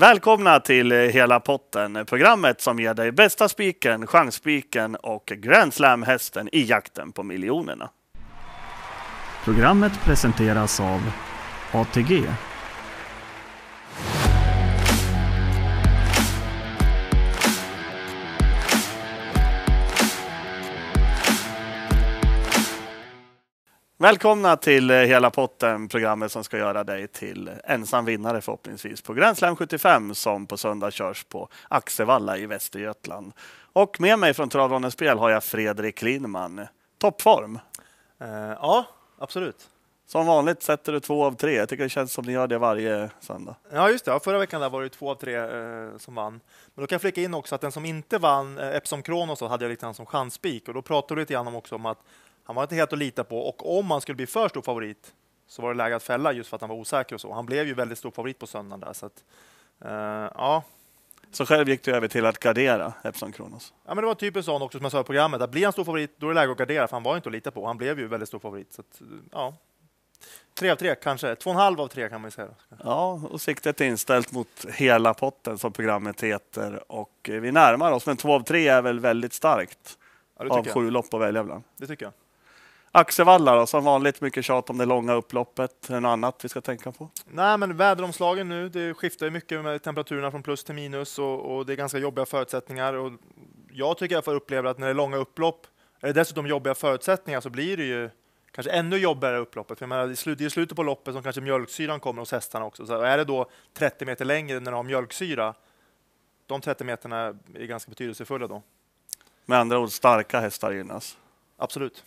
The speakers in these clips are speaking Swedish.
Välkomna till Hela potten, programmet som ger dig bästa spiken, chansspiken och Grand Slam-hästen i jakten på miljonerna. Programmet presenteras av ATG. Välkomna till Hela potten, programmet som ska göra dig till ensam vinnare förhoppningsvis på Grand Slam 75 som på söndag körs på Axevalla i Västergötland. Och med mig från Travronens spel har jag Fredrik Lindman. Toppform? Uh, ja, absolut. Som vanligt sätter du två av tre. Jag tycker det känns som ni gör det varje söndag. Ja, just det. Förra veckan där var det två av tre eh, som vann. Men då kan jag flika in också att den som inte vann, eh, Epsom Kronos, hade jag lite grann som chansspik. Och då pratade du lite grann om också om att han var inte helt att lita på och om han skulle bli för stor favorit så var det läge att fälla just för att han var osäker och så. Han blev ju väldigt stor favorit på söndagen där så att, uh, ja. Så själv gick du över till att gardera Epson Kronos? Ja, men det var typ en sån också som jag sa i programmet att blir han stor favorit då är det läge att gardera för han var inte att lita på. Han blev ju väldigt stor favorit så att, ja. Tre av tre kanske, två och en halv av tre kan man säga. Ja, och siktet är inställt mot hela potten som programmet heter och vi närmar oss, men två av tre är väl väldigt starkt ja, av sju lopp att välja bland. Det tycker jag. Axevalla då, som vanligt mycket tjat om det långa upploppet. Är det något annat vi ska tänka på? Nej, men väderomslagen nu, det skiftar mycket med temperaturerna från plus till minus och, och det är ganska jobbiga förutsättningar. Och jag tycker jag får uppleva att när det är långa upplopp, är det dessutom jobbiga förutsättningar så blir det ju kanske ännu jobbigare upploppet. För jag menar, det är i slutet på loppet som kanske mjölksyran kommer hos hästarna också. Så är det då 30 meter längre när de har mjölksyra, de 30 meterna är ganska betydelsefulla då. Med andra ord, starka hästar gynnas? Absolut.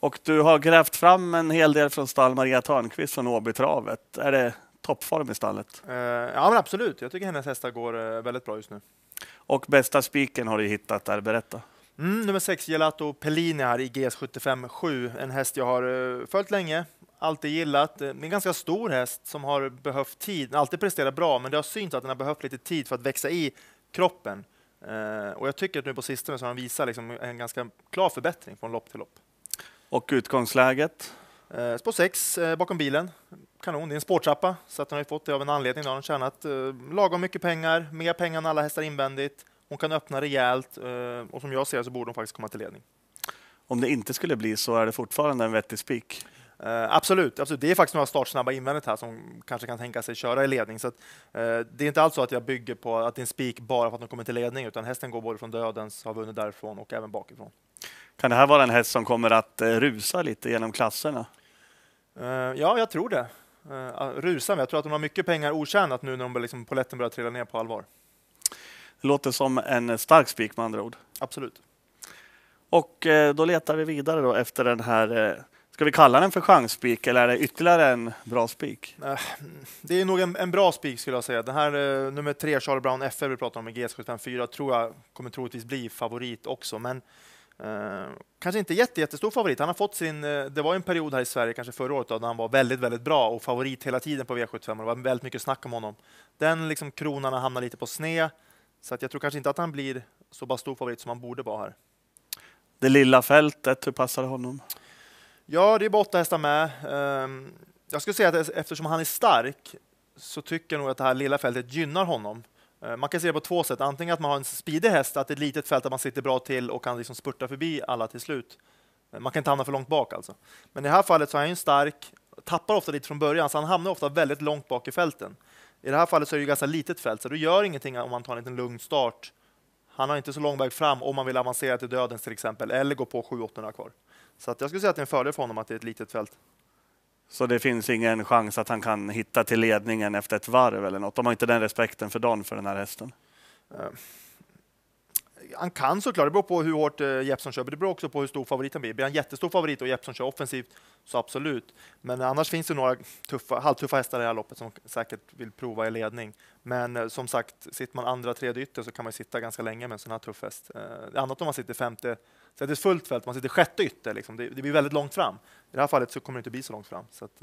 Och du har grävt fram en hel del från stall Maria Törnqvist från Åbytravet. Är det toppform i stallet? Uh, ja, men absolut. Jag tycker hennes hästar går uh, väldigt bra just nu. Och bästa spiken har du hittat där. Berätta. Mm, nummer 6, Gelato Pellini här i GS75 7. En häst jag har uh, följt länge, alltid gillat. En ganska stor häst som har behövt tid. Den alltid presterat bra, men det har synts att den har behövt lite tid för att växa i kroppen. och jag tycker att nu på sistone så har han visat liksom en ganska klar förbättring från lopp till lopp. Och utgångsläget? Eh, spår 6 eh, bakom bilen. Kanon, det är en spårtrappa så att hon har fått det av en anledning. Hon har tjänat eh, lagom mycket pengar, mer pengar än alla hästar invändigt. Hon kan öppna rejält eh, och som jag ser så borde hon faktiskt komma till ledning. Om det inte skulle bli så är det fortfarande en vettig spik? Uh, absolut, absolut, det är faktiskt några startsnabba invändigt här som kanske kan tänka sig köra i ledning. Så att, uh, det är inte alls så att jag bygger på att det är en spik bara för att de kommer till ledning, utan hästen går både från dödens, har vunnit därifrån och även bakifrån. Kan det här vara en häst som kommer att uh, rusa lite genom klasserna? ja, jag tror det. rusa, men jag tror att de har mycket pengar otjänat nu när de liksom, poletten börjar trilla ner på allvar. Det låter som en stark spik med andra ord. Absolut. Och då letar vi vidare då efter den här Ska vi kalla den för chansspik eller är det ytterligare en bra spik? Eh, det är nog en, en bra spik skulle jag säga. Den här uh, nummer tre, Charlie Brown FR vi pratar om i GS754, tror jag kommer troligtvis bli favorit också. Men uh, kanske inte jätte, jättestor favorit. Han har fått sin, uh, det var en period här i Sverige, kanske förra året, då, han var väldigt, väldigt bra och favorit hela tiden på V75 och det var väldigt mycket snack om honom. Den liksom, kronan har hamnat lite på sned, så att jag tror kanske inte att han blir så bara stor favorit som han borde vara här. Det lilla fältet, hur passar det honom? Ja, det är bara åtta hästar med. Ehm, jag skulle säga att eftersom han är stark så tycker jag nog att det här lilla fältet gynnar honom. Eh, man kan se det på två sätt. Antingen att man har en speedig häst, att det är ett litet fält där man sitter bra till och kan liksom spurta förbi alla till slut. Eh, man kan inte hamna för långt bak alltså. Men i det här fallet så är han ju stark, tappar ofta lite från början, så han hamnar ofta väldigt långt bak i fälten. I det här fallet så är det ganska litet fält, så det gör ingenting om man tar en liten lugn start. Han har inte så lång väg fram om man vill avancera till dödens till exempel, eller gå på 7-800 kvar. Så att jag skulle säga att det är en fördel för honom att det är ett litet fält. Så det finns ingen chans att han kan hitta till ledningen efter ett varv eller något? De har inte den respekten för Dan för den här hästen? Uh, han kan såklart, det beror på hur hårt eh, uh, Jeppson kör, men det beror också på hur stor favoriten blir. Blir han jättestor favorit och Jeppson kör offensivt, så absolut. Men annars finns det några tuffa, halvtuffa hästar i det här loppet som säkert vill prova i ledning. Men uh, som sagt, sitter man andra, tredje ytter så kan man sitta ganska länge med en sån här tuff häst. Uh, annat om man sitter femte, så det är fullt fält, man sitter sjätte ytter. Liksom. Det, det, blir väldigt långt fram. I det här fallet så kommer det inte bli så långt fram. Så att,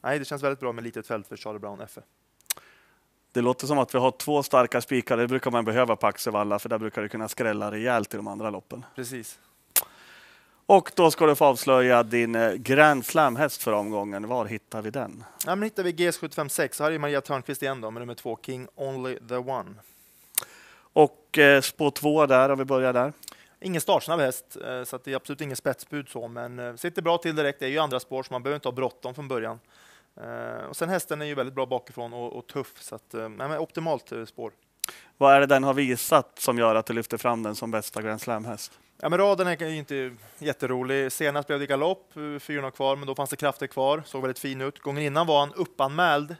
nej, det känns väldigt bra med litet fält för Charlie Brown FE. Det låter som att vi har två starka spikar. Det brukar man behöva på Axevalla, för där brukar det kunna skrälla rejält i de andra loppen. Precis. Och då ska du få avslöja din eh, Grand Slam-häst för omgången. Var hittar vi den? Ja, men hittar vi GS756 så här är Maria Törnqvist igen då, med nummer två, King Only the One. Och eh, spår två där, om vi börjar där. Ingen startsnabb häst, eh, så det är absolut ingen spetsbud så, men eh, sitter bra till direkt. Det är ju andra spår, så man behöver inte ha bråttom från början. Eh, och sen hästen är ju väldigt bra bakifrån och, och tuff, så att, nej, optimalt spår. Vad är det den har visat som gör att du lyfter fram den som bästa Grand Slam-häst? Ja, men raden är ju inte jätterolig. Senast blev det galopp, 400 kvar, men då fanns det krafter kvar. Såg väldigt fin ut. Gången innan var han uppanmäld.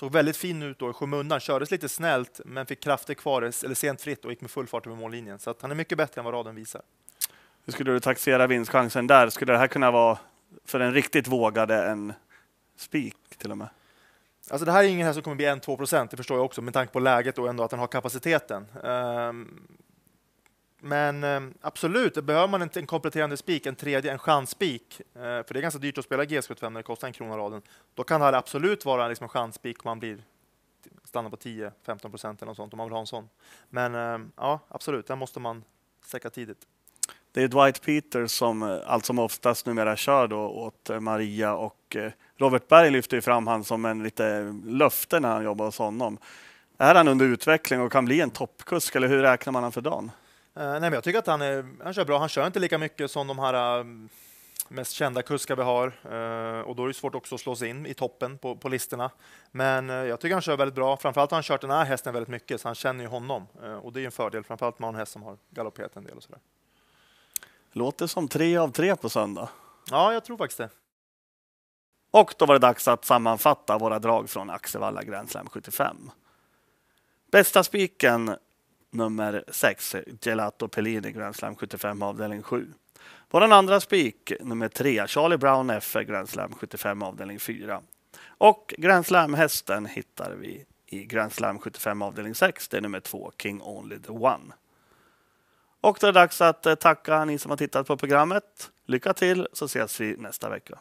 Såg väldigt fin ut då i skymundan. Kördes lite snällt, men fick krafter kvar, eller sent fritt och gick med full fart över mållinjen. Så han är mycket bättre än vad raden visar. Hur skulle du taxera vinstchansen där? Skulle det här kunna vara för en riktigt vågade en spik till och med? Alltså det här är ingen häst som kommer bli 1-2 procent, det förstår jag också med tanke på läget och ändå att den har kapaciteten. Um, men eh, absolut, behöver man inte en kompletterande spik, en tredje, en chansspik. Eh, för det är ganska dyrt att spela G75 när det kostar en krona raden. Då kan det här absolut vara liksom en chansspik om man blir stannar på 10-15 procent eller något sånt om man vill ha en sån. Men eh, ja, absolut, den måste man säkra tidigt. Det är Dwight Peter som allt som oftast numera kör då åt Maria och Robert Berg lyfter ju fram han som en lite löfte när han jobbar hos honom. Är han under utveckling och kan bli en toppkusk eller hur räknar man han för dagen? Uh, nej, men jag tycker att han, är, han kör bra. Han kör inte lika mycket som de här uh, mest kända kuskar vi har uh, och då är det svårt också att slå sig in i toppen på, på listorna. Men jag tycker han kör väldigt bra. Framförallt har han kört den här hästen väldigt mycket så han känner ju honom och det är en fördel. Framförallt med en häst som har galopperat en del och sådär. Låter som tre av tre på söndag. Ja, jag tror faktiskt det. Och då var det dags att sammanfatta våra drag från Axevalla Grand Slam 75. Bästa spiken nummer 6, Gelato Pellini Grand Slam 75 avdelning 7. Vår andra spik nummer 3, Charlie Brown F Grand Slam 75 avdelning 4. Och Grand Slam-hästen hittar vi i Grand Slam 75 avdelning 6. Det är nummer 2, King Only the One. Och det är dags att eh, tacka ni som har tittat på programmet. Lycka till så ses vi nästa vecka.